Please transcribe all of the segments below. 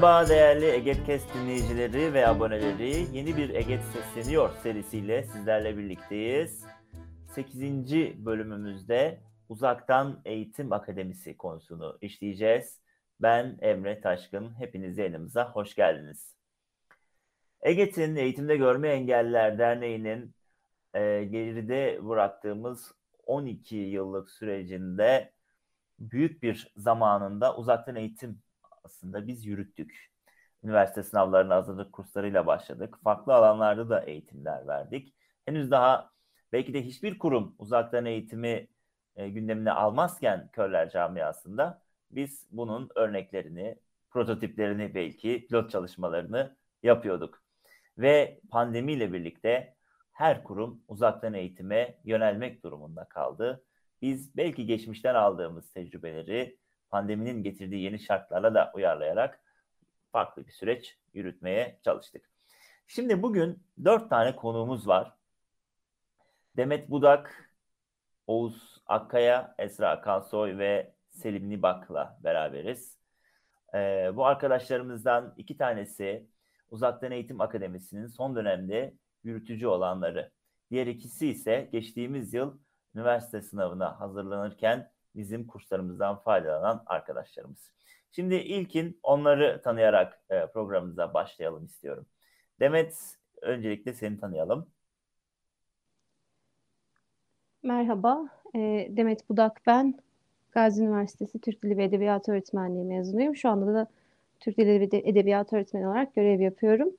Merhaba değerli Egetkes dinleyicileri ve aboneleri. Yeni bir Eget Sesleniyor serisiyle sizlerle birlikteyiz. 8. bölümümüzde Uzaktan Eğitim Akademisi konusunu işleyeceğiz. Ben Emre Taşkın. Hepiniz yayınımıza hoş geldiniz. Eget'in Eğitimde Görme Engelliler Derneği'nin e, geride bıraktığımız 12 yıllık sürecinde büyük bir zamanında uzaktan eğitim aslında biz yürüttük. Üniversite sınavlarına hazırlık kurslarıyla başladık. Farklı alanlarda da eğitimler verdik. Henüz daha belki de hiçbir kurum uzaktan eğitimi e, gündemine almazken Körler Camiası'nda biz bunun örneklerini, prototiplerini belki, pilot çalışmalarını yapıyorduk. Ve pandemiyle birlikte her kurum uzaktan eğitime yönelmek durumunda kaldı. Biz belki geçmişten aldığımız tecrübeleri pandeminin getirdiği yeni şartlarla da uyarlayarak farklı bir süreç yürütmeye çalıştık. Şimdi bugün dört tane konuğumuz var. Demet Budak, Oğuz Akkaya, Esra Kansoy ve Selim Nibak'la beraberiz. Ee, bu arkadaşlarımızdan iki tanesi Uzaktan Eğitim Akademisi'nin son dönemde yürütücü olanları. Diğer ikisi ise geçtiğimiz yıl üniversite sınavına hazırlanırken bizim kurslarımızdan faydalanan arkadaşlarımız. Şimdi ilkin onları tanıyarak e, programımıza başlayalım istiyorum. Demet, öncelikle seni tanıyalım. Merhaba, e, Demet Budak ben. Gazi Üniversitesi Türk Dili ve Edebiyatı Öğretmenliği mezunuyum. Şu anda da Türk Dili ve Edebiyatı Öğretmeni olarak görev yapıyorum.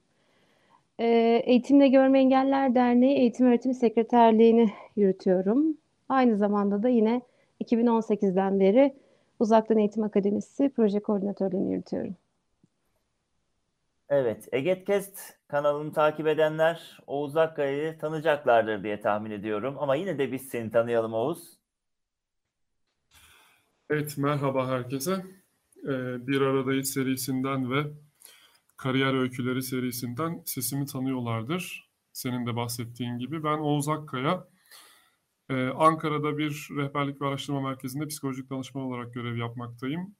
E, Eğitimle Görme Engeller Derneği Eğitim Öğretim Sekreterliğini yürütüyorum. Aynı zamanda da yine 2018'den beri Uzaktan Eğitim Akademisi proje koordinatörlüğünü yürütüyorum. Evet, Egetkest kanalını takip edenler Oğuz Akkaya'yı tanıyacaklardır diye tahmin ediyorum. Ama yine de biz seni tanıyalım Oğuz. Evet, merhaba herkese. Ee, bir Aradayız serisinden ve Kariyer Öyküleri serisinden sesimi tanıyorlardır. Senin de bahsettiğin gibi. Ben Oğuz Akkaya. Ee, Ankara'da bir rehberlik ve araştırma merkezinde psikolojik danışman olarak görev yapmaktayım.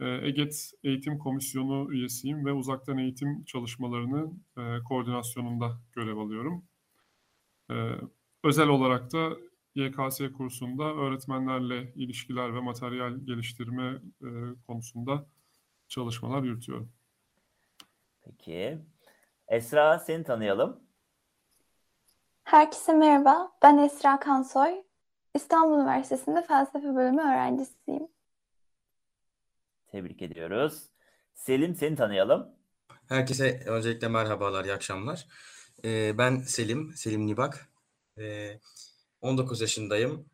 Ee, EGET Eğitim Komisyonu üyesiyim ve uzaktan eğitim çalışmalarının e, koordinasyonunda görev alıyorum. Ee, özel olarak da YKS kursunda öğretmenlerle ilişkiler ve materyal geliştirme e, konusunda çalışmalar yürütüyorum. Peki. Esra seni tanıyalım. Herkese merhaba. Ben Esra Kansoy. İstanbul Üniversitesi'nde felsefe bölümü öğrencisiyim. Tebrik ediyoruz. Selim seni tanıyalım. Herkese öncelikle merhabalar, iyi akşamlar. Ee, ben Selim, Selim Nibak. Ee, 19 yaşındayım.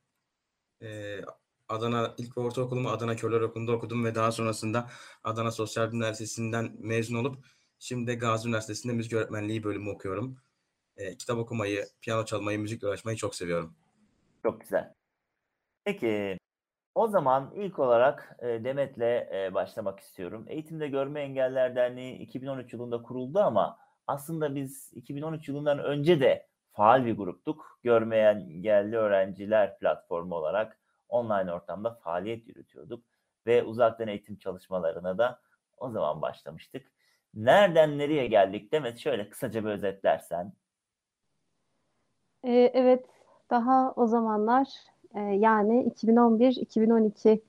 Ee, Adana ilk ortaokulumu Adana Körler Okulu'nda okudum ve daha sonrasında Adana Sosyal Bilimler Lisesi'nden mezun olup şimdi de Gazi Üniversitesi'nde müzik öğretmenliği bölümü okuyorum. Ee, kitap okumayı, piyano çalmayı, müzikle uğraşmayı çok seviyorum. Çok güzel. Peki o zaman ilk olarak e, Demet'le e, başlamak istiyorum. Eğitimde Görme Engeller Derneği 2013 yılında kuruldu ama aslında biz 2013 yılından önce de faal bir gruptuk. Görmeyen engelli öğrenciler platformu olarak online ortamda faaliyet yürütüyorduk ve uzaktan eğitim çalışmalarına da o zaman başlamıştık. Nereden nereye geldik Demet şöyle kısaca bir özetlersen. Ee, evet, daha o zamanlar e, yani 2011-2012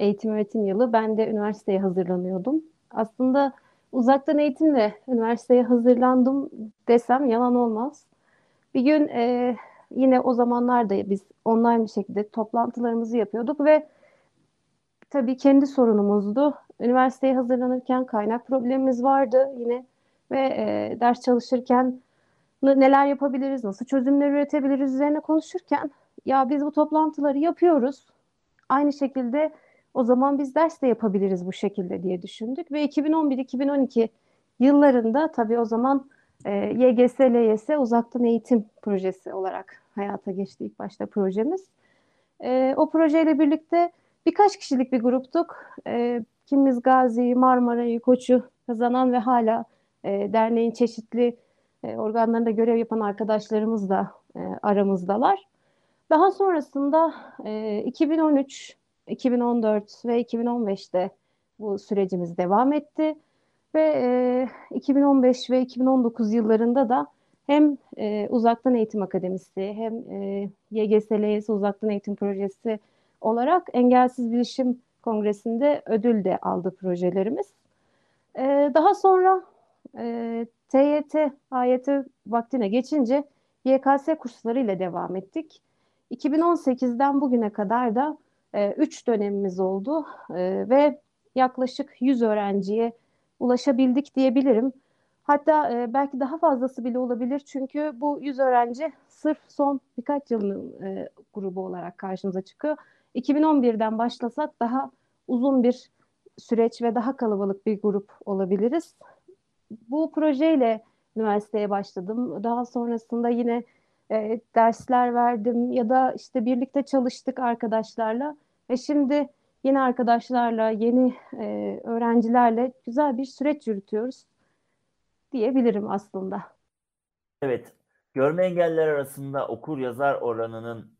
eğitim öğretim yılı ben de üniversiteye hazırlanıyordum. Aslında uzaktan eğitimle üniversiteye hazırlandım desem yalan olmaz. Bir gün e, yine o zamanlarda biz online bir şekilde toplantılarımızı yapıyorduk ve tabii kendi sorunumuzdu. Üniversiteye hazırlanırken kaynak problemimiz vardı yine ve e, ders çalışırken neler yapabiliriz, nasıl çözümler üretebiliriz üzerine konuşurken ya biz bu toplantıları yapıyoruz. Aynı şekilde o zaman biz ders de yapabiliriz bu şekilde diye düşündük ve 2011-2012 yıllarında tabii o zaman e, YGS, LYS uzaktan eğitim projesi olarak hayata geçti ilk başta projemiz. E, o projeyle birlikte birkaç kişilik bir gruptuk. E, kimimiz Gazi'yi, Marmara'yı, Koç'u kazanan ve hala e, derneğin çeşitli e, organlarında görev yapan arkadaşlarımız da e, aramızdalar. Daha sonrasında e, 2013, 2014 ve 2015'te bu sürecimiz devam etti. Ve e, 2015 ve 2019 yıllarında da hem e, Uzaktan Eğitim Akademisi hem e, YGS LYS Uzaktan Eğitim Projesi olarak Engelsiz Bilişim Kongresi'nde ödül de aldı projelerimiz. E, daha sonra e, TYT, AYT vaktine geçince YKS kursları ile devam ettik. 2018'den bugüne kadar da 3 e, dönemimiz oldu e, ve yaklaşık 100 öğrenciye ulaşabildik diyebilirim. Hatta e, belki daha fazlası bile olabilir çünkü bu 100 öğrenci sırf son birkaç yılın e, grubu olarak karşımıza çıkıyor. 2011'den başlasak daha uzun bir süreç ve daha kalabalık bir grup olabiliriz. Bu projeyle üniversiteye başladım. Daha sonrasında yine e, dersler verdim ya da işte birlikte çalıştık arkadaşlarla ve şimdi yeni arkadaşlarla, yeni e, öğrencilerle güzel bir süreç yürütüyoruz diyebilirim aslında. Evet, görme engelliler arasında okur yazar oranının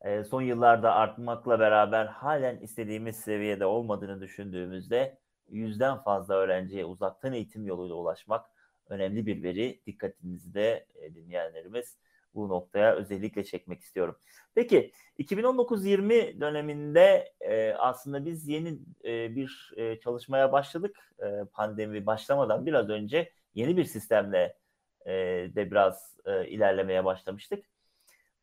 e, son yıllarda artmakla beraber halen istediğimiz seviyede olmadığını düşündüğümüzde yüzden fazla öğrenciye uzaktan eğitim yoluyla ulaşmak önemli bir veri. Dikkatinizi de e, dinleyenlerimiz bu noktaya özellikle çekmek istiyorum. Peki 2019-20 döneminde e, aslında biz yeni e, bir çalışmaya başladık. Pandemi başlamadan biraz önce yeni bir sistemle de biraz ilerlemeye başlamıştık.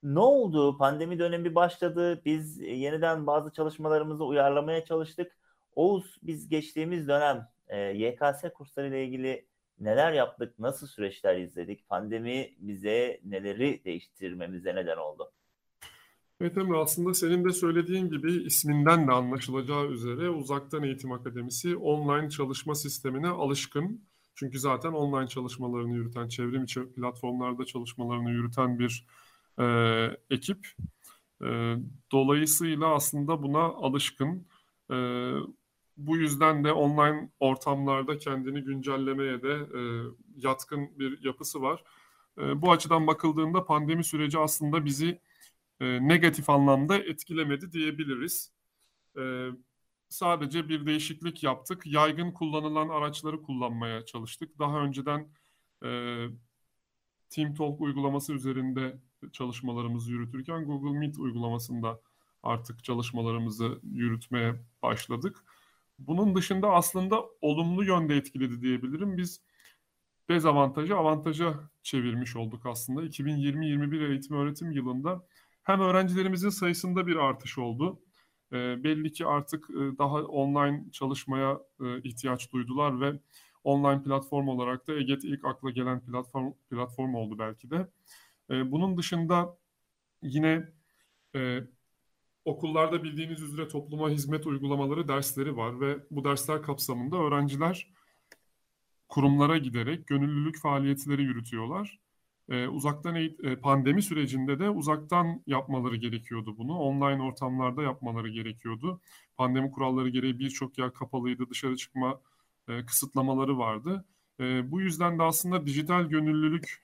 Ne oldu? Pandemi dönemi başladı. Biz yeniden bazı çalışmalarımızı uyarlamaya çalıştık. Oğuz biz geçtiğimiz dönem e, YKS kursları ile ilgili neler yaptık, nasıl süreçler izledik, pandemi bize neleri değiştirmemize neden oldu? Evet Emre aslında senin de söylediğin gibi isminden de anlaşılacağı üzere Uzaktan Eğitim Akademisi online çalışma sistemine alışkın. Çünkü zaten online çalışmalarını yürüten, çevrim içi platformlarda çalışmalarını yürüten bir e, ekip. E, dolayısıyla aslında buna alışkın. E, bu yüzden de online ortamlarda kendini güncellemeye de e, yatkın bir yapısı var. E, bu açıdan bakıldığında pandemi süreci aslında bizi e, negatif anlamda etkilemedi diyebiliriz. E, sadece bir değişiklik yaptık. Yaygın kullanılan araçları kullanmaya çalıştık. Daha önceden e, TeamTalk uygulaması üzerinde çalışmalarımızı yürütürken Google Meet uygulamasında artık çalışmalarımızı yürütmeye başladık. Bunun dışında aslında olumlu yönde etkiledi diyebilirim. Biz dezavantajı avantaja çevirmiş olduk aslında. 2020-21 eğitim öğretim yılında hem öğrencilerimizin sayısında bir artış oldu. E, belli ki artık e, daha online çalışmaya e, ihtiyaç duydular ve online platform olarak da EGET ilk akla gelen platform platform oldu belki de. E, bunun dışında yine e, okullarda bildiğiniz üzere topluma hizmet uygulamaları dersleri var ve bu dersler kapsamında öğrenciler kurumlara giderek gönüllülük faaliyetleri yürütüyorlar. Ee, uzaktan e, pandemi sürecinde de uzaktan yapmaları gerekiyordu bunu. Online ortamlarda yapmaları gerekiyordu. Pandemi kuralları gereği birçok yer kapalıydı, dışarı çıkma e, kısıtlamaları vardı. E, bu yüzden de aslında dijital gönüllülük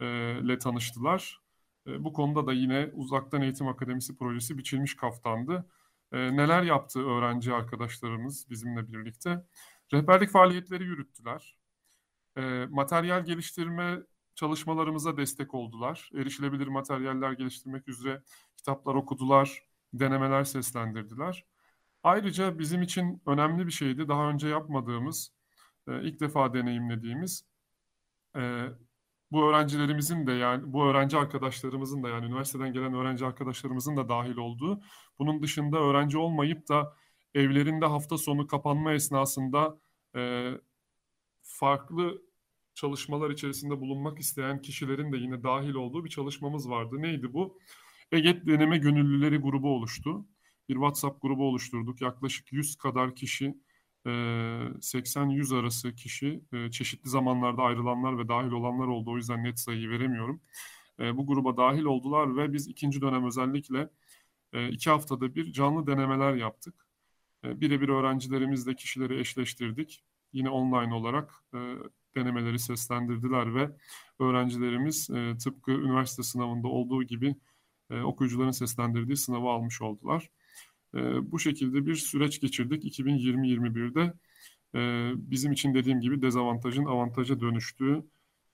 e, ile tanıştılar. E, bu konuda da yine Uzaktan Eğitim Akademisi projesi biçilmiş kaftandı. E, neler yaptı öğrenci arkadaşlarımız bizimle birlikte? Rehberlik faaliyetleri yürüttüler. E, materyal geliştirme çalışmalarımıza destek oldular. Erişilebilir materyaller geliştirmek üzere kitaplar okudular, denemeler seslendirdiler. Ayrıca bizim için önemli bir şeydi. Daha önce yapmadığımız, ilk defa deneyimlediğimiz bu öğrencilerimizin de yani bu öğrenci arkadaşlarımızın da yani üniversiteden gelen öğrenci arkadaşlarımızın da dahil olduğu, bunun dışında öğrenci olmayıp da evlerinde hafta sonu kapanma esnasında e, farklı çalışmalar içerisinde bulunmak isteyen kişilerin de yine dahil olduğu bir çalışmamız vardı. Neydi bu? EGET Deneme Gönüllüleri grubu oluştu. Bir WhatsApp grubu oluşturduk. Yaklaşık 100 kadar kişi 80-100 arası kişi çeşitli zamanlarda ayrılanlar ve dahil olanlar oldu. O yüzden net sayıyı veremiyorum. Bu gruba dahil oldular ve biz ikinci dönem özellikle iki haftada bir canlı denemeler yaptık. Birebir öğrencilerimizle kişileri eşleştirdik. Yine online olarak denemeleri seslendirdiler ve öğrencilerimiz tıpkı üniversite sınavında olduğu gibi okuyucuların seslendirdiği sınavı almış oldular. E, bu şekilde bir süreç geçirdik 2020-21'de. E, bizim için dediğim gibi dezavantajın avantaja dönüştüğü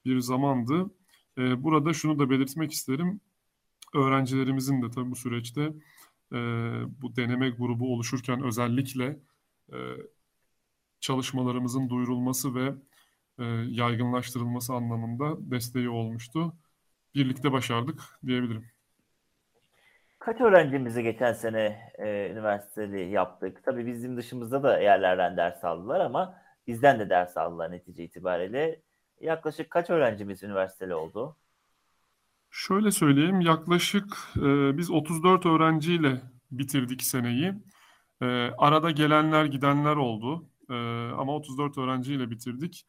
bir zamandı. E, burada şunu da belirtmek isterim. Öğrencilerimizin de tabii bu süreçte e, bu deneme grubu oluşurken özellikle e, çalışmalarımızın duyurulması ve e, yaygınlaştırılması anlamında desteği olmuştu. Birlikte başardık diyebilirim. Kaç öğrencimizi geçen sene e, üniversiteli yaptık? Tabii bizim dışımızda da yerlerden ders aldılar ama bizden de ders aldılar netice itibariyle. Yaklaşık kaç öğrencimiz üniversiteli oldu? Şöyle söyleyeyim, yaklaşık e, biz 34 öğrenciyle bitirdik seneyi. E, arada gelenler gidenler oldu e, ama 34 öğrenciyle bitirdik.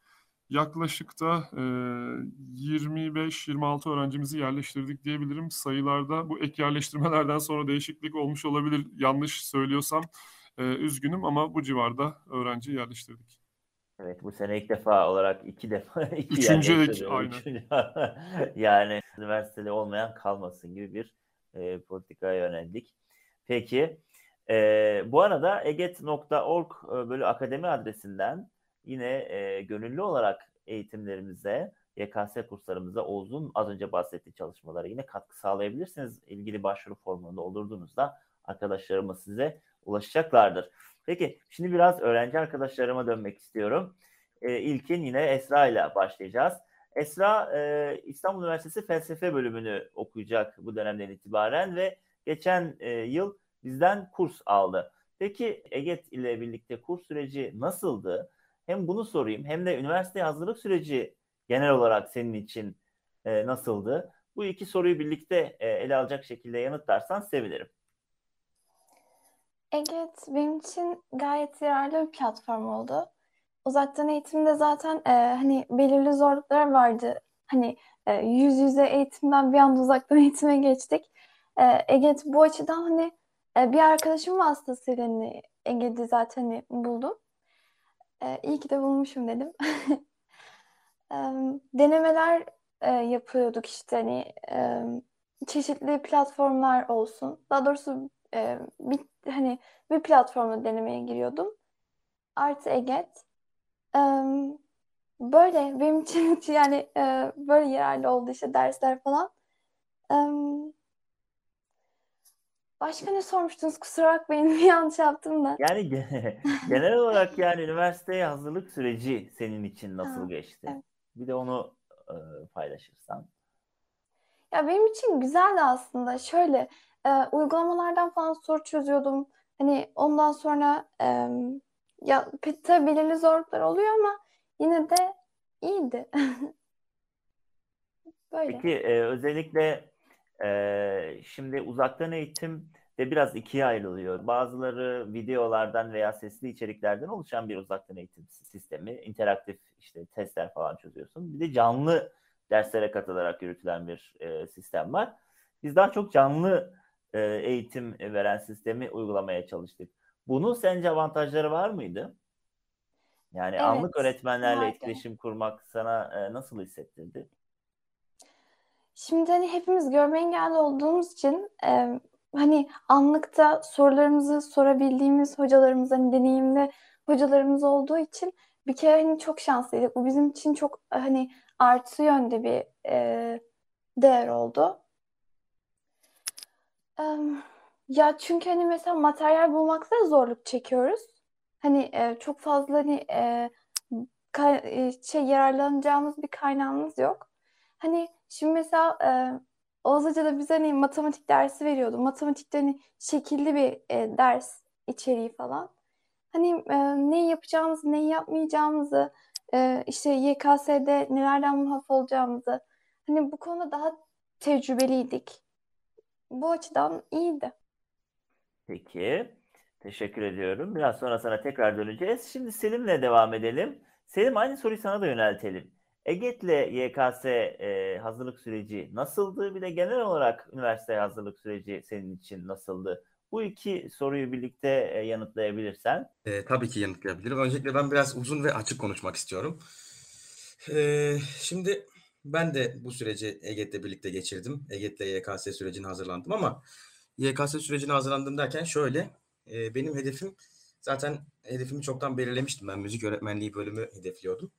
Yaklaşık da e, 25-26 öğrencimizi yerleştirdik diyebilirim. Sayılarda bu ek yerleştirmelerden sonra değişiklik olmuş olabilir. Yanlış söylüyorsam e, üzgünüm ama bu civarda öğrenci yerleştirdik. Evet bu sene ilk defa olarak iki defa iki Üçüncü yani, ek, aynen. Üçüncü, yani üniversiteli olmayan kalmasın gibi bir e, politikaya yöneldik. Peki e, bu arada eget.org e, bölü akademi adresinden yine e, gönüllü olarak eğitimlerimize, YKS kurslarımıza Oğuz'un az önce bahsettiği çalışmalara yine katkı sağlayabilirsiniz. İlgili başvuru formunda olurduğunuzda arkadaşlarımız size ulaşacaklardır. Peki şimdi biraz öğrenci arkadaşlarıma dönmek istiyorum. E, ilkin yine Esra ile başlayacağız. Esra e, İstanbul Üniversitesi Felsefe bölümünü okuyacak bu dönemden itibaren ve geçen e, yıl bizden kurs aldı. Peki EGET ile birlikte kurs süreci nasıldı? Hem bunu sorayım hem de üniversite hazırlık süreci genel olarak senin için e, nasıldı? Bu iki soruyu birlikte e, ele alacak şekilde yanıtlarsan sevinirim. Evet, benim için gayet yararlı bir platform oldu. Uzaktan eğitimde zaten e, hani belirli zorluklar vardı. Hani e, yüz yüze eğitimden bir anda uzaktan eğitime geçtik. E, EGET bu açıdan hani e, bir arkadaşım vasıtasıyla hani EGET'i zaten hani buldum. E, iyi ki de bulmuşum dedim. E, denemeler e, yapıyorduk işte hani e, çeşitli platformlar olsun. Daha doğrusu e, bir hani bir platformda denemeye giriyordum. Artı EGET. E, böyle benim için yani e, böyle yararlı oldu işte dersler falan. E, başka ne sormuştunuz? Kusura bakmayın yanlış yaptım da. Yani genel olarak yani üniversiteye hazırlık süreci senin için nasıl Ha, geçti? evet. Bir de onu e, paylaşırsan. Ya benim için güzeldi aslında. Şöyle e, uygulamalardan falan soru çözüyordum. Hani ondan sonra e, ya tabii belirli zorluklar oluyor ama yine de iyiydi. Böyle. Peki e, özellikle e, şimdi uzaktan eğitim de biraz ikiye ayrılıyor. Bazıları videolardan veya sesli içeriklerden oluşan bir uzaktan eğitim sistemi. interaktif işte testler falan çözüyorsun. Bir de canlı derslere katılarak yürütülen bir e, sistem var. Biz daha çok canlı e, eğitim veren sistemi uygulamaya çalıştık. Bunun sence avantajları var mıydı? Yani anlık Evet, öğretmenlerle vardı. etkileşim kurmak sana e, nasıl hissettirdi? Şimdi hani hepimiz görme engelli olduğumuz için e, hani anlıkta sorularımızı sorabildiğimiz hocalarımız hani deneyimli hocalarımız olduğu için bir kere hani çok şanslıydık. Bu bizim için çok hani artı yönde bir e, değer oldu. Em, ya çünkü hani mesela materyal bulmakta zorluk çekiyoruz. Hani e, çok fazla hani e, e, şey yararlanacağımız bir kaynağımız yok. Hani şimdi mesela e, Oğuz Hoca da bize hani matematik dersi veriyordu. Matematikte hani şekilli bir e, ders içeriği falan. Hani e, ne yapacağımızı, neyi yapmayacağımızı, e, işte YKS'de nelerden muaf olacağımızı. Hani bu konuda daha tecrübeliydik. Bu açıdan iyiydi. Peki. Teşekkür ediyorum. Biraz sonra sana tekrar döneceğiz. Şimdi Selim'le devam edelim. Selim aynı soruyu sana da yöneltelim. EGET'le YKS e, hazırlık süreci nasıldı? Bir de genel olarak üniversite hazırlık süreci senin için nasıldı? Bu iki soruyu birlikte e, yanıtlayabilirsen. E, tabii ki yanıtlayabilirim. Öncelikle ben biraz uzun ve açık konuşmak istiyorum. E, şimdi ben de bu süreci EGET'le birlikte geçirdim. EGET'le YKS sürecine hazırlandım ama YKS sürecine hazırlandım derken şöyle, e, benim hedefim zaten hedefimi çoktan belirlemiştim. Ben müzik öğretmenliği bölümü hedefliyordum.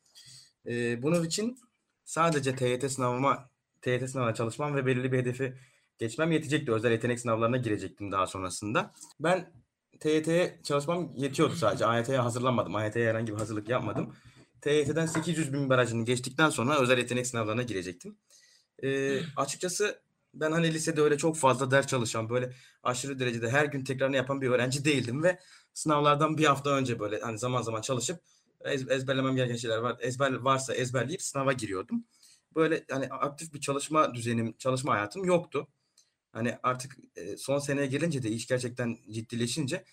E, bunun için sadece TYT sınavıma, TYT sınavına çalışmam ve belirli bir hedefi geçmem yetecekti. Özel yetenek sınavlarına girecektim daha sonrasında. Ben TYT'ye çalışmam yetiyordu sadece. AYT'ye hazırlanmadım. AYT'ye herhangi bir hazırlık yapmadım. TYT'den 800 bin barajını geçtikten sonra özel yetenek sınavlarına girecektim. Ee, açıkçası ben hani lisede öyle çok fazla ders çalışan böyle aşırı derecede her gün tekrarını yapan bir öğrenci değildim ve sınavlardan bir hafta önce böyle hani zaman zaman çalışıp ez, ezberlemem gereken şeyler var. Ezber varsa ezberleyip sınava giriyordum. Böyle hani aktif bir çalışma düzenim, çalışma hayatım yoktu. Hani artık e, son seneye gelince de iş gerçekten ciddileşince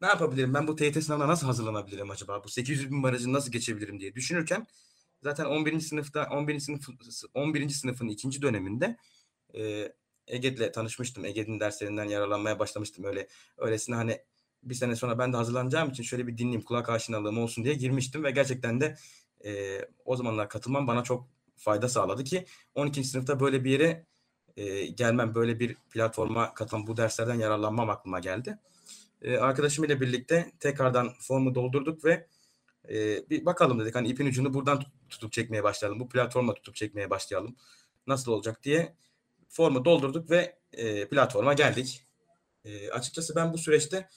ne yapabilirim? Ben bu TYT sınavına nasıl hazırlanabilirim acaba? Bu 800 bin barajını nasıl geçebilirim diye düşünürken zaten 11. sınıfta 11. sınıf 11. sınıfın ikinci döneminde e, Ege'yle tanışmıştım. Ege'nin derslerinden yararlanmaya başlamıştım. Öyle öylesine hani bir sene sonra ben de hazırlanacağım için şöyle bir dinleyeyim kulak aşinalığım olsun diye girmiştim ve gerçekten de e, o zamanlar katılmam bana çok fayda sağladı ki 12. sınıfta böyle bir yere e, gelmem, böyle bir platforma katılmam, bu derslerden yararlanmam aklıma geldi. E, arkadaşım ile birlikte tekrardan formu doldurduk ve e, bir bakalım dedik hani ipin ucunu buradan tutup çekmeye başlayalım, bu platforma tutup çekmeye başlayalım. Nasıl olacak diye formu doldurduk ve e, platforma geldik. E, açıkçası ben bu süreçte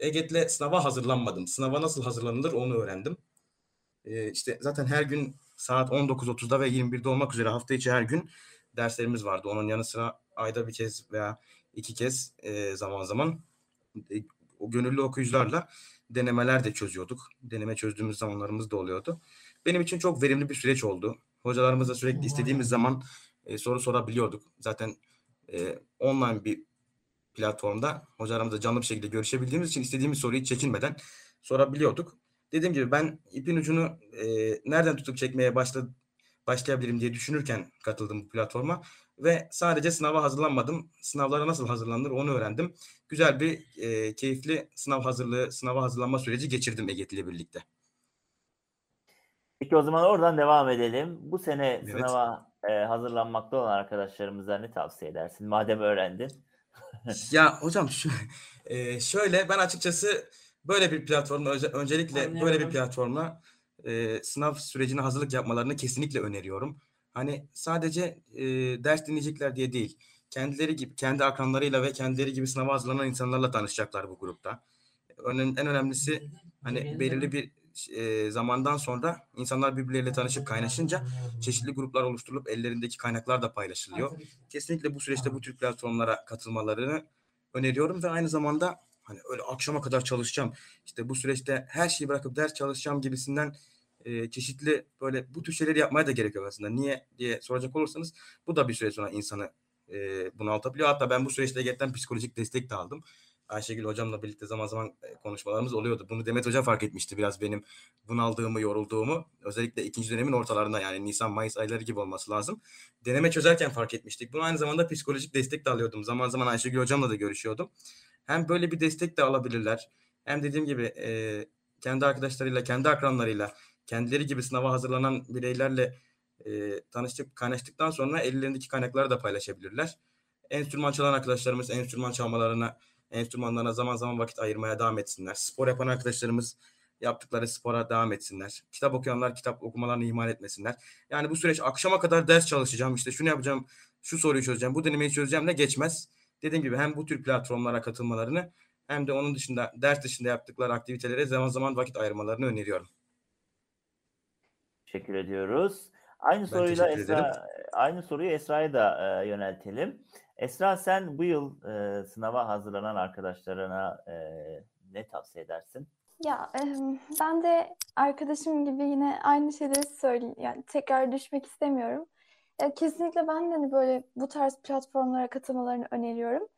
EGET'le sınava hazırlanmadım. Sınava nasıl hazırlanılır onu öğrendim. E, işte zaten her gün saat 19.30'da ve 21'de olmak üzere hafta içi her gün derslerimiz vardı. Onun yanı sıra ayda bir kez veya iki kez e, zaman zaman e, o gönüllü okuyucularla denemeler de çözüyorduk. Deneme çözdüğümüz zamanlarımız da oluyordu. Benim için çok verimli bir süreç oldu. Hocalarımızla sürekli istediğimiz zaman e, soru sorabiliyorduk. Zaten e, online bir platformda hocalarımızla canlı bir şekilde görüşebildiğimiz için istediğimiz soruyu çekinmeden sorabiliyorduk. Dediğim gibi ben ipin ucunu e, nereden tutup çekmeye başladım başlayabilirim diye düşünürken katıldım bu platforma ve sadece sınava hazırlanmadım. Sınavlara nasıl hazırlanır onu öğrendim. Güzel bir e, keyifli sınav hazırlığı, sınava hazırlanma süreci geçirdim Eget ile birlikte. Peki o zaman oradan devam edelim. Bu sene Evet. sınava e, hazırlanmakta olan arkadaşlarımıza ne tavsiye edersin? Madem öğrendin. Ya hocam şu, e, şöyle ben açıkçası böyle bir platformla öncelikle böyle bir platformla e, sınav sürecine hazırlık yapmalarını kesinlikle öneriyorum. Hani sadece e, ders dinleyecekler diye değil. Kendileri gibi, kendi akranlarıyla ve kendileri gibi sınava hazırlanan insanlarla tanışacaklar bu grupta. Önem, en önemlisi hani belirli bir e, zamandan sonra insanlar birbirleriyle tanışıp kaynaşınca çeşitli gruplar oluşturulup ellerindeki kaynaklar da paylaşılıyor. Kesinlikle bu süreçte bu tür platformlara katılmalarını öneriyorum ve aynı zamanda hani öyle akşama kadar çalışacağım. İşte bu süreçte her şeyi bırakıp ders çalışacağım gibisinden e, çeşitli böyle bu tür şeyleri yapmaya da gerek yok aslında. Niye diye soracak olursanız bu da bir süre sonra insanı e, bunaltabiliyor. Hatta ben bu süreçte gerçekten psikolojik destek de aldım. Ayşegül hocamla birlikte zaman zaman e, konuşmalarımız oluyordu. Bunu Demet Hoca fark etmişti biraz benim bunaldığımı, yorulduğumu. Özellikle ikinci dönemin ortalarında yani Nisan, Mayıs ayları gibi olması lazım. Deneme çözerken fark etmiştik. Bunu aynı zamanda psikolojik destek de alıyordum. Zaman zaman Ayşegül hocamla da görüşüyordum. Hem böyle bir destek de alabilirler. Hem dediğim gibi e, kendi arkadaşlarıyla, kendi akranlarıyla, kendileri gibi sınava hazırlanan bireylerle e, tanıştık, kaynaştıktan sonra ellerindeki kaynakları da paylaşabilirler. Enstrüman çalan arkadaşlarımız enstrüman çalmalarına, enstrümanlarına zaman zaman vakit ayırmaya devam etsinler. Spor yapan arkadaşlarımız yaptıkları spora devam etsinler. Kitap okuyanlar kitap okumalarını ihmal etmesinler. Yani bu süreç akşama kadar ders çalışacağım, işte şunu yapacağım, şu soruyu çözeceğim, bu denemeyi çözeceğim de geçmez. Dediğim gibi hem bu tür platformlara katılmalarını hem de onun dışında ders dışında yaptıkları aktivitelere zaman zaman vakit ayırmalarını öneriyorum. Teşekkür ediyoruz. Aynı Ben soruyla Esra, aynı soruyu Esra'ya da e, yöneltelim. Esra sen bu yıl e, sınava hazırlanan arkadaşlarına e, ne tavsiye edersin? Ya em, ben de arkadaşım gibi yine aynı şeyleri söyleyeyim. Yani tekrar düşmek istemiyorum. E, kesinlikle ben de hani böyle bu tarz platformlara katılmalarını öneriyorum.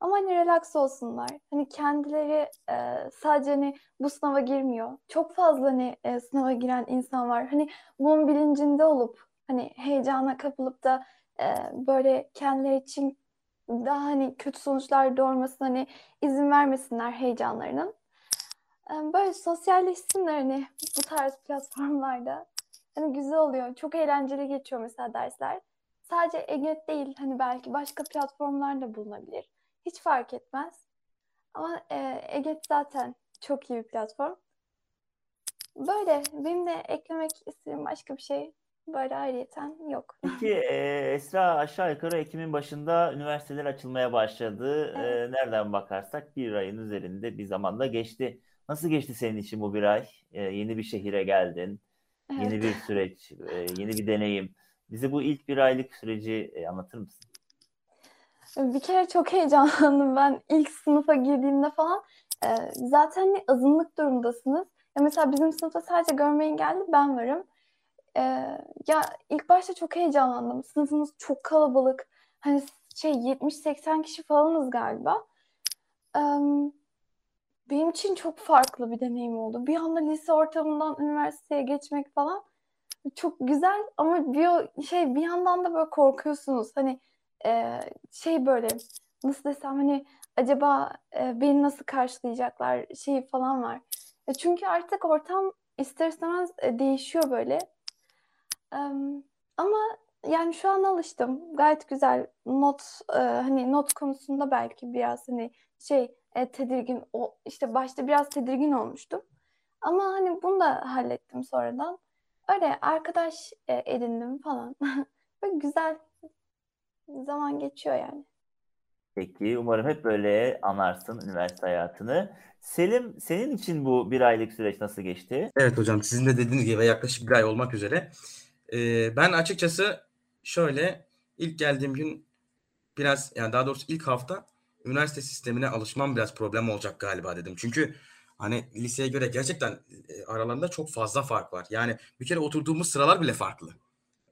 Ama hani relax olsunlar. Hani kendileri e, sadece hani bu sınava girmiyor. Çok fazla hani e, sınava giren insan var. Hani bunun bilincinde olup hani heyecana kapılıp da e, böyle kendileri için daha hani kötü sonuçlar doğurmasına hani izin vermesinler heyecanlarının. E, böyle sosyalleşsinler hani bu tarz platformlarda. Hani güzel oluyor. Çok eğlenceli geçiyor mesela dersler. Sadece EGET değil hani belki başka platformlar da bulunabilir. Hiç fark etmez. Ama e, EGET zaten çok iyi bir platform. Böyle benim de eklemek istediğim başka bir şey böyle ayrıyeten yok. Peki e, Esra aşağı yukarı Ekim'in başında üniversiteler açılmaya başladı. E, Evet. nereden bakarsak bir ayın üzerinde bir zamanda geçti. Nasıl geçti senin için bu bir ay? E, yeni bir şehire geldin, yeni Evet. bir süreç, e, yeni bir deneyim. Bize bu ilk bir aylık süreci e, anlatır mısın? Bir kere çok heyecanlandım ben ilk sınıfa girdiğimde falan. Ee, zaten hani azınlık durumdasınız. Ya mesela bizim sınıfta sadece görme engelli ben varım. Ee, ya ilk başta çok heyecanlandım. Sınıfımız çok kalabalık. Hani şey 70-80 kişi falanız galiba. Ee, benim için çok farklı bir deneyim oldu. Bir anda lise ortamından üniversiteye geçmek falan çok güzel ama bir şey bir yandan da böyle korkuyorsunuz. Hani e, şey böyle nasıl desem hani acaba e, beni nasıl karşılayacaklar şeyi falan var. E, çünkü artık ortam ister istemez e, değişiyor böyle. Ama yani şu an alıştım. Gayet güzel. Not e, hani not konusunda belki biraz hani şey e, tedirgin o işte başta biraz tedirgin olmuştum. Ama hani bunu da hallettim sonradan. Öyle arkadaş e, edindim falan. Böyle güzel zaman geçiyor yani. Peki, umarım hep böyle anarsın üniversite hayatını. Selim, senin için bu bir aylık süreç nasıl geçti? Evet hocam sizin de dediğiniz gibi yaklaşık bir ay olmak üzere. Ben açıkçası şöyle ilk geldiğim gün biraz yani daha doğrusu ilk hafta üniversite sistemine alışmam biraz problem olacak galiba dedim. Çünkü hani liseye göre gerçekten aralarında çok fazla fark var. Yani bir kere oturduğumuz sıralar bile farklı.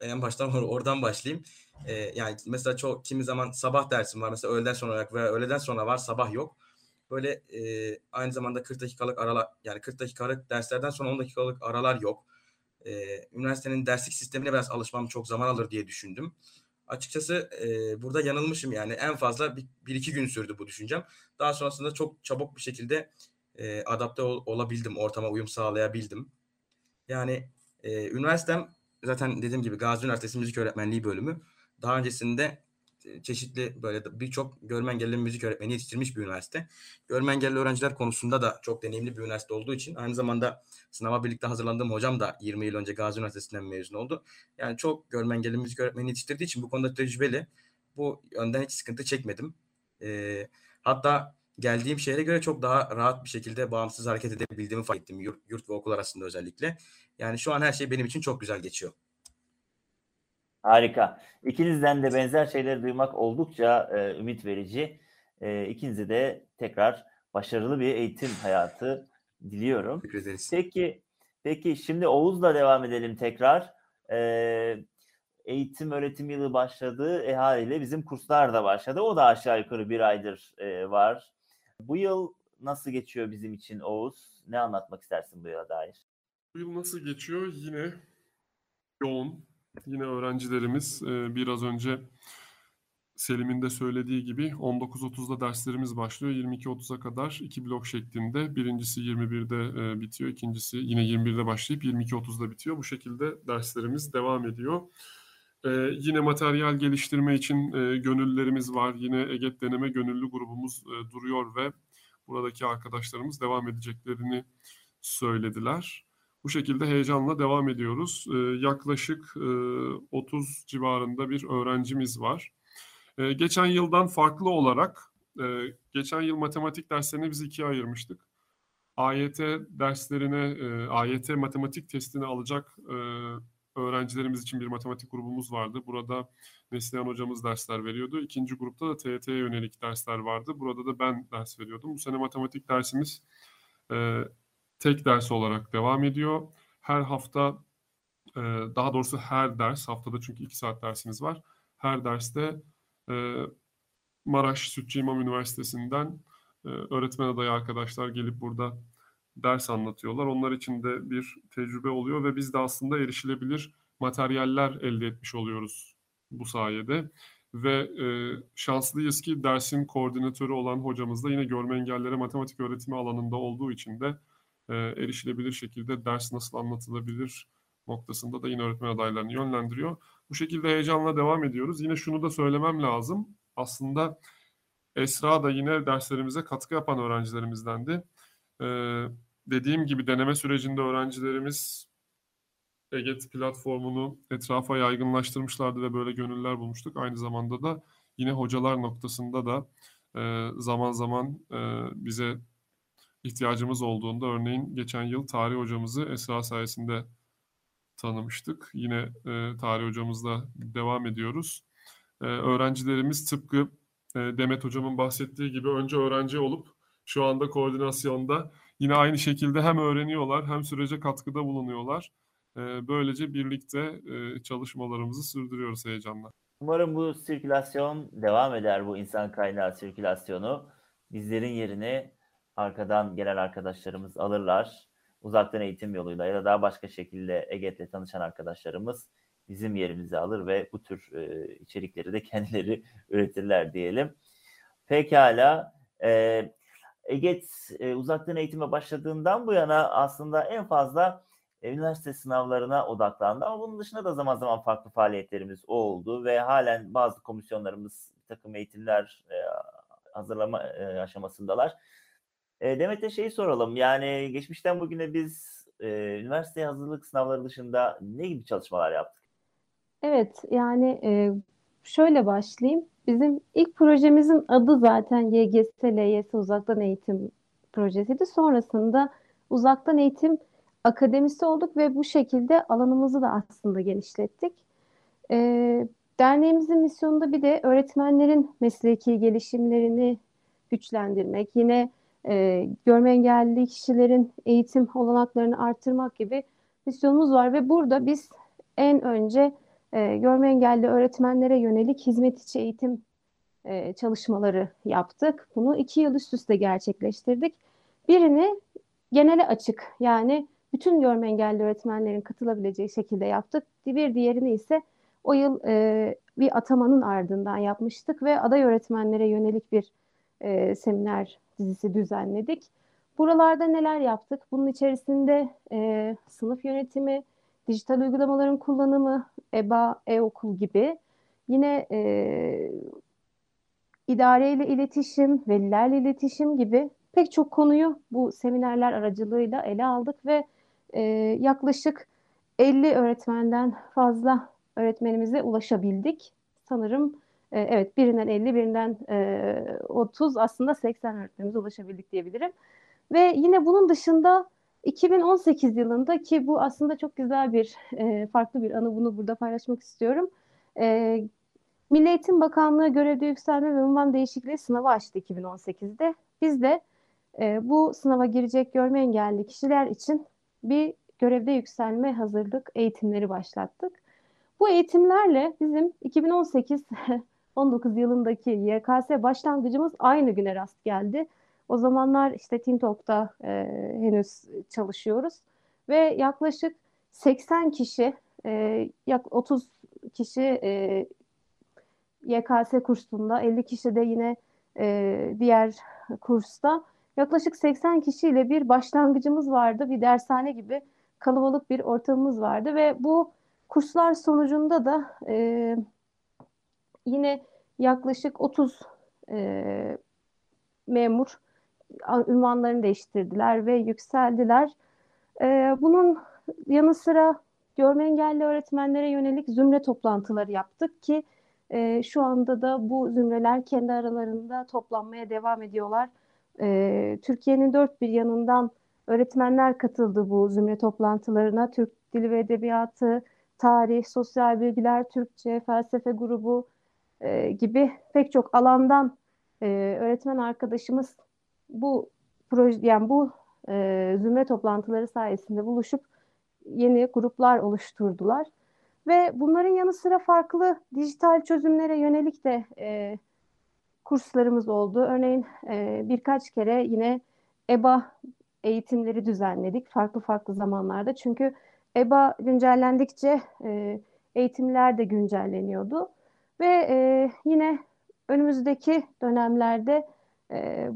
En baştan or- oradan başlayayım. Ee, yani mesela çok kimi zaman sabah dersim var mesela öğleden sonra veya öğleden sonra var sabah yok. Böyle e, aynı zamanda 40 dakikalık aralar yani 40 dakikalık derslerden sonra 10 dakikalık aralar yok. Ee, üniversitenin derslik sistemine biraz alışmam çok zaman alır diye düşündüm. Açıkçası e, burada yanılmışım yani en fazla bir, bir iki gün sürdü bu düşüncem. Daha sonrasında çok çabuk bir şekilde e, adapte ol- olabildim, ortama uyum sağlayabildim. Yani e, üniversitem zaten dediğim gibi Gazi Üniversitesi Müzik Öğretmenliği bölümü. Daha öncesinde e, çeşitli böyle birçok görme engelli müzik öğretmeni yetiştirmiş bir üniversite. Görme engelli öğrenciler konusunda da çok deneyimli bir üniversite olduğu için aynı zamanda sınava birlikte hazırlandığım hocam da 20 yıl önce Gazi Üniversitesi'nden mezun oldu. Yani çok görme engelli müzik öğretmeni yetiştirdiği için bu konuda tecrübeli. Bu yönden hiç sıkıntı çekmedim. E, hatta geldiğim şehre göre çok daha rahat bir şekilde bağımsız hareket edebildiğimi fark ettim. Yurt, yurt ve okul arasında özellikle. Yani şu an her şey benim için çok güzel geçiyor. Harika. İkinizden de benzer şeyleri duymak oldukça e, ümit verici. E, ikinize de tekrar başarılı bir eğitim hayatı diliyorum. Teşekkür ederiz. Peki, peki şimdi Oğuz'la devam edelim tekrar. E, eğitim öğretim yılı başladı. E haliyle bizim kurslar da başladı. O da aşağı yukarı bir aydır e, var. Bu yıl nasıl geçiyor bizim için Oğuz? Ne anlatmak istersin bu yıla dair? Bu yıl nasıl geçiyor? Yine yoğun. Yine öğrencilerimiz e, biraz önce Selim'in de söylediği gibi 19.30'da derslerimiz başlıyor. 22.30'a kadar iki blok şeklinde. Birincisi 21'de e, bitiyor. ikincisi yine 21'de başlayıp 22.30'da bitiyor. Bu şekilde derslerimiz devam ediyor. E, yine materyal geliştirme için e, gönüllülerimiz var. Yine EGET deneme gönüllü grubumuz e, duruyor ve buradaki arkadaşlarımız devam edeceklerini söylediler. Bu şekilde heyecanla devam ediyoruz. Ee, yaklaşık e, 30 civarında bir öğrencimiz var. Ee, geçen yıldan farklı olarak, e, geçen yıl matematik derslerini biz ikiye ayırmıştık. AYT derslerine, e, AYT matematik testini alacak e, öğrencilerimiz için bir matematik grubumuz vardı. Burada Neslihan hocamız dersler veriyordu. İkinci grupta da TYT'ye yönelik dersler vardı. Burada da ben ders veriyordum. Bu sene matematik dersimiz e, tek ders olarak devam ediyor. Her hafta e, daha doğrusu her ders haftada çünkü iki saat dersimiz var. Her derste e, Maraş Sütçü İmam Üniversitesi'nden e, öğretmen adayı arkadaşlar gelip burada ders anlatıyorlar. Onlar için de bir tecrübe oluyor ve biz de aslında erişilebilir materyaller elde etmiş oluyoruz bu sayede. Ve e, şanslıyız ki dersin koordinatörü olan hocamız da yine görme engellere matematik öğretimi alanında olduğu için de e, erişilebilir şekilde ders nasıl anlatılabilir noktasında da yine öğretmen adaylarını yönlendiriyor. Bu şekilde heyecanla devam ediyoruz. Yine şunu da söylemem lazım. Aslında Esra da yine derslerimize katkı yapan öğrencilerimizdendi. Ee, dediğim gibi deneme sürecinde öğrencilerimiz EGET platformunu etrafa yaygınlaştırmışlardı ve böyle gönüller bulmuştuk. Aynı zamanda da yine hocalar noktasında da e, zaman zaman e, bize ihtiyacımız olduğunda örneğin geçen yıl tarih hocamızı Esra sayesinde tanımıştık. Yine e, tarih hocamızla devam ediyoruz. E, öğrencilerimiz tıpkı e, Demet hocamın bahsettiği gibi önce öğrenci olup şu anda koordinasyonda yine aynı şekilde hem öğreniyorlar hem sürece katkıda bulunuyorlar. E, böylece birlikte e, çalışmalarımızı sürdürüyoruz heyecanla. Umarım bu sirkülasyon devam eder, bu insan kaynağı sirkülasyonu. Bizlerin yerini arkadan gelen arkadaşlarımız alırlar. Uzaktan eğitim yoluyla ya da daha başka şekilde EGET'le tanışan arkadaşlarımız bizim yerimizi alır ve bu tür e, içerikleri de kendileri üretirler diyelim. Pekala. E, EGET e, uzaktan eğitime başladığından bu yana aslında en fazla e, üniversite sınavlarına odaklandı. Ama bunun dışında da zaman zaman farklı faaliyetlerimiz oldu ve halen bazı komisyonlarımız takım eğitimler e, hazırlama e, aşamasındalar. E, Demet'e şeyi soralım. Yani geçmişten bugüne biz e, üniversite hazırlık sınavları dışında ne gibi çalışmalar yaptık? Evet, yani e, şöyle başlayayım. Bizim ilk projemizin adı zaten YGS, LYS uzaktan eğitim projesiydi. Sonrasında uzaktan eğitim akademisi olduk ve bu şekilde alanımızı da aslında genişlettik. E, derneğimizin misyonunda bir de öğretmenlerin mesleki gelişimlerini güçlendirmek, yine e, görme engelli kişilerin eğitim olanaklarını arttırmak gibi misyonumuz var ve burada biz en önce e, görme engelli öğretmenlere yönelik hizmet içi eğitim e, çalışmaları yaptık. Bunu iki yıl üst üste gerçekleştirdik. Birini genele açık yani bütün görme engelli öğretmenlerin katılabileceği şekilde yaptık. Bir diğerini ise o yıl e, bir atamanın ardından yapmıştık ve aday öğretmenlere yönelik bir e, seminer dizisi düzenledik. Buralarda neler yaptık? Bunun içerisinde e, sınıf yönetimi, dijital uygulamaların kullanımı, EBA, e-okul gibi. Yine e, idareyle iletişim, velilerle iletişim gibi pek çok konuyu bu seminerler aracılığıyla ele aldık ve e, yaklaşık 50 öğretmenden fazla öğretmenimize ulaşabildik. Sanırım e, evet birinden 50, birinden e, 30 aslında 80 öğretmenimize ulaşabildik diyebilirim. Ve yine bunun dışında 2018 yılında ki bu aslında çok güzel bir e, farklı bir anı bunu burada paylaşmak istiyorum. E, Milli Eğitim Bakanlığı görevde yükselme ve ünvan değişikliği sınavı açtı 2018'de. Biz de e, bu sınava girecek görme engelli kişiler için bir görevde yükselme hazırlık eğitimleri başlattık. Bu eğitimlerle bizim 2018 19 yılındaki YKS başlangıcımız aynı güne rast geldi. O zamanlar işte Tintalk'ta e, henüz çalışıyoruz ve yaklaşık 80 kişi, e, yak 30 kişi e, YKS kursunda, 50 kişi de yine e, diğer kursta yaklaşık 80 kişiyle bir başlangıcımız vardı. Bir dershane gibi kalabalık bir ortamımız vardı ve bu kurslar sonucunda da e, yine yaklaşık 30 e, memur ünvanlarını değiştirdiler ve yükseldiler. E, bunun yanı sıra görme engelli öğretmenlere yönelik zümre toplantıları yaptık ki e, şu anda da bu zümreler kendi aralarında toplanmaya devam ediyorlar. E, Türkiye'nin dört bir yanından öğretmenler katıldı bu zümre toplantılarına. Türk Dili ve Edebiyatı, tarih, sosyal bilgiler, Türkçe, felsefe grubu e, gibi pek çok alandan e, öğretmen arkadaşımız bu proje yani bu e, zümre toplantıları sayesinde buluşup yeni gruplar oluşturdular ve bunların yanı sıra farklı dijital çözümlere yönelik de e, kurslarımız oldu. Örneğin e, birkaç kere yine EBA eğitimleri düzenledik farklı farklı zamanlarda. Çünkü EBA güncellendikçe e, eğitimler de güncelleniyordu. Ve e, yine önümüzdeki dönemlerde e,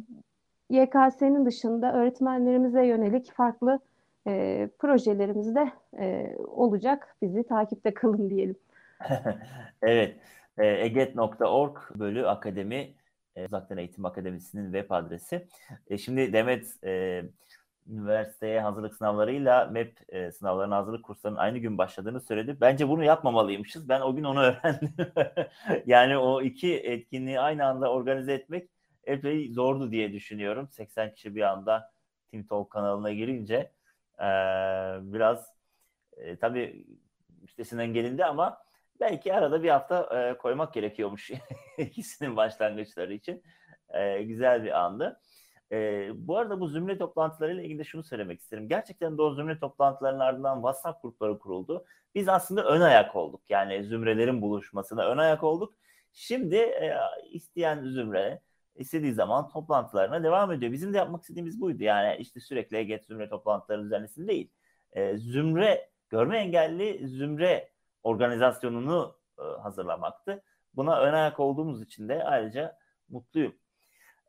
YKS'nin dışında öğretmenlerimize yönelik farklı e, projelerimiz de e, olacak. Bizi takipte kalın diyelim. evet, e, eget.org bölü akademi e, Uzaktan Eğitim Akademisi'nin web adresi. E, şimdi Demet e, üniversiteye hazırlık sınavlarıyla MEP e, sınavlarına hazırlık kurslarının aynı gün başladığını söyledi. Bence bunu yapmamalıymışız. Ben o gün onu öğrendim. yani o iki etkinliği aynı anda organize etmek epey zordu diye düşünüyorum. 80 kişi bir anda Team Talk kanalına girince e, biraz e, tabii üstesinden gelindi ama belki arada bir hafta e, koymak gerekiyormuş ikisinin başlangıçları için. E, güzel bir andı. E, bu arada bu zümre toplantılarıyla ilgili de şunu söylemek isterim. Gerçekten de o zümre toplantılarının ardından WhatsApp grupları kuruldu. Biz aslında ön ayak olduk. Yani zümrelerin buluşmasına ön ayak olduk. Şimdi e, isteyen zümre istediği zaman toplantılarına devam ediyor. Bizim de yapmak istediğimiz buydu. Yani işte sürekli EGET zümre toplantıları düzenlesin değil. E, zümre, görme engelli zümre organizasyonunu e, hazırlamaktı. Buna ön ayak olduğumuz için de ayrıca mutluyum.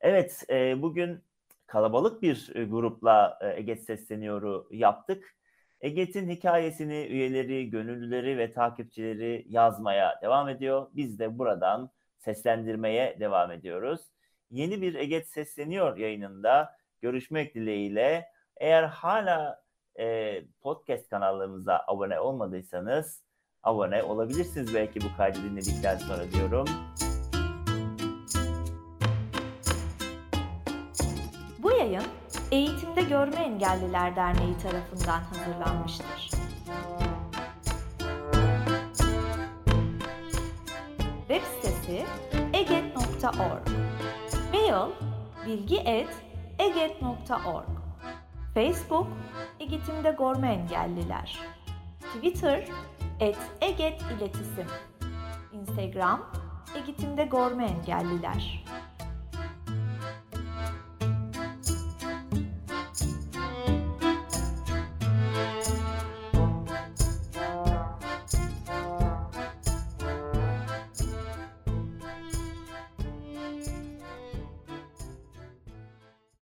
Evet, e, bugün kalabalık bir e, grupla e, Eget Sesleniyor'u yaptık. Eget'in hikayesini üyeleri, gönüllüleri ve takipçileri yazmaya devam ediyor. Biz de buradan seslendirmeye devam ediyoruz. Yeni bir Eget Sesleniyor yayınında görüşmek dileğiyle. Eğer hala e, podcast kanallarımıza abone olmadıysanız abone olabilirsiniz belki bu kaydı dinledikten sonra diyorum. Eğitimde Görme Engelliler Derneği tarafından hazırlanmıştır. Web sitesi eget.org Mail bilgi.eget.org Facebook Eğitimde Görme Engelliler. Twitter et Eget İletisim Instagram Eğitimde Görme Engelliler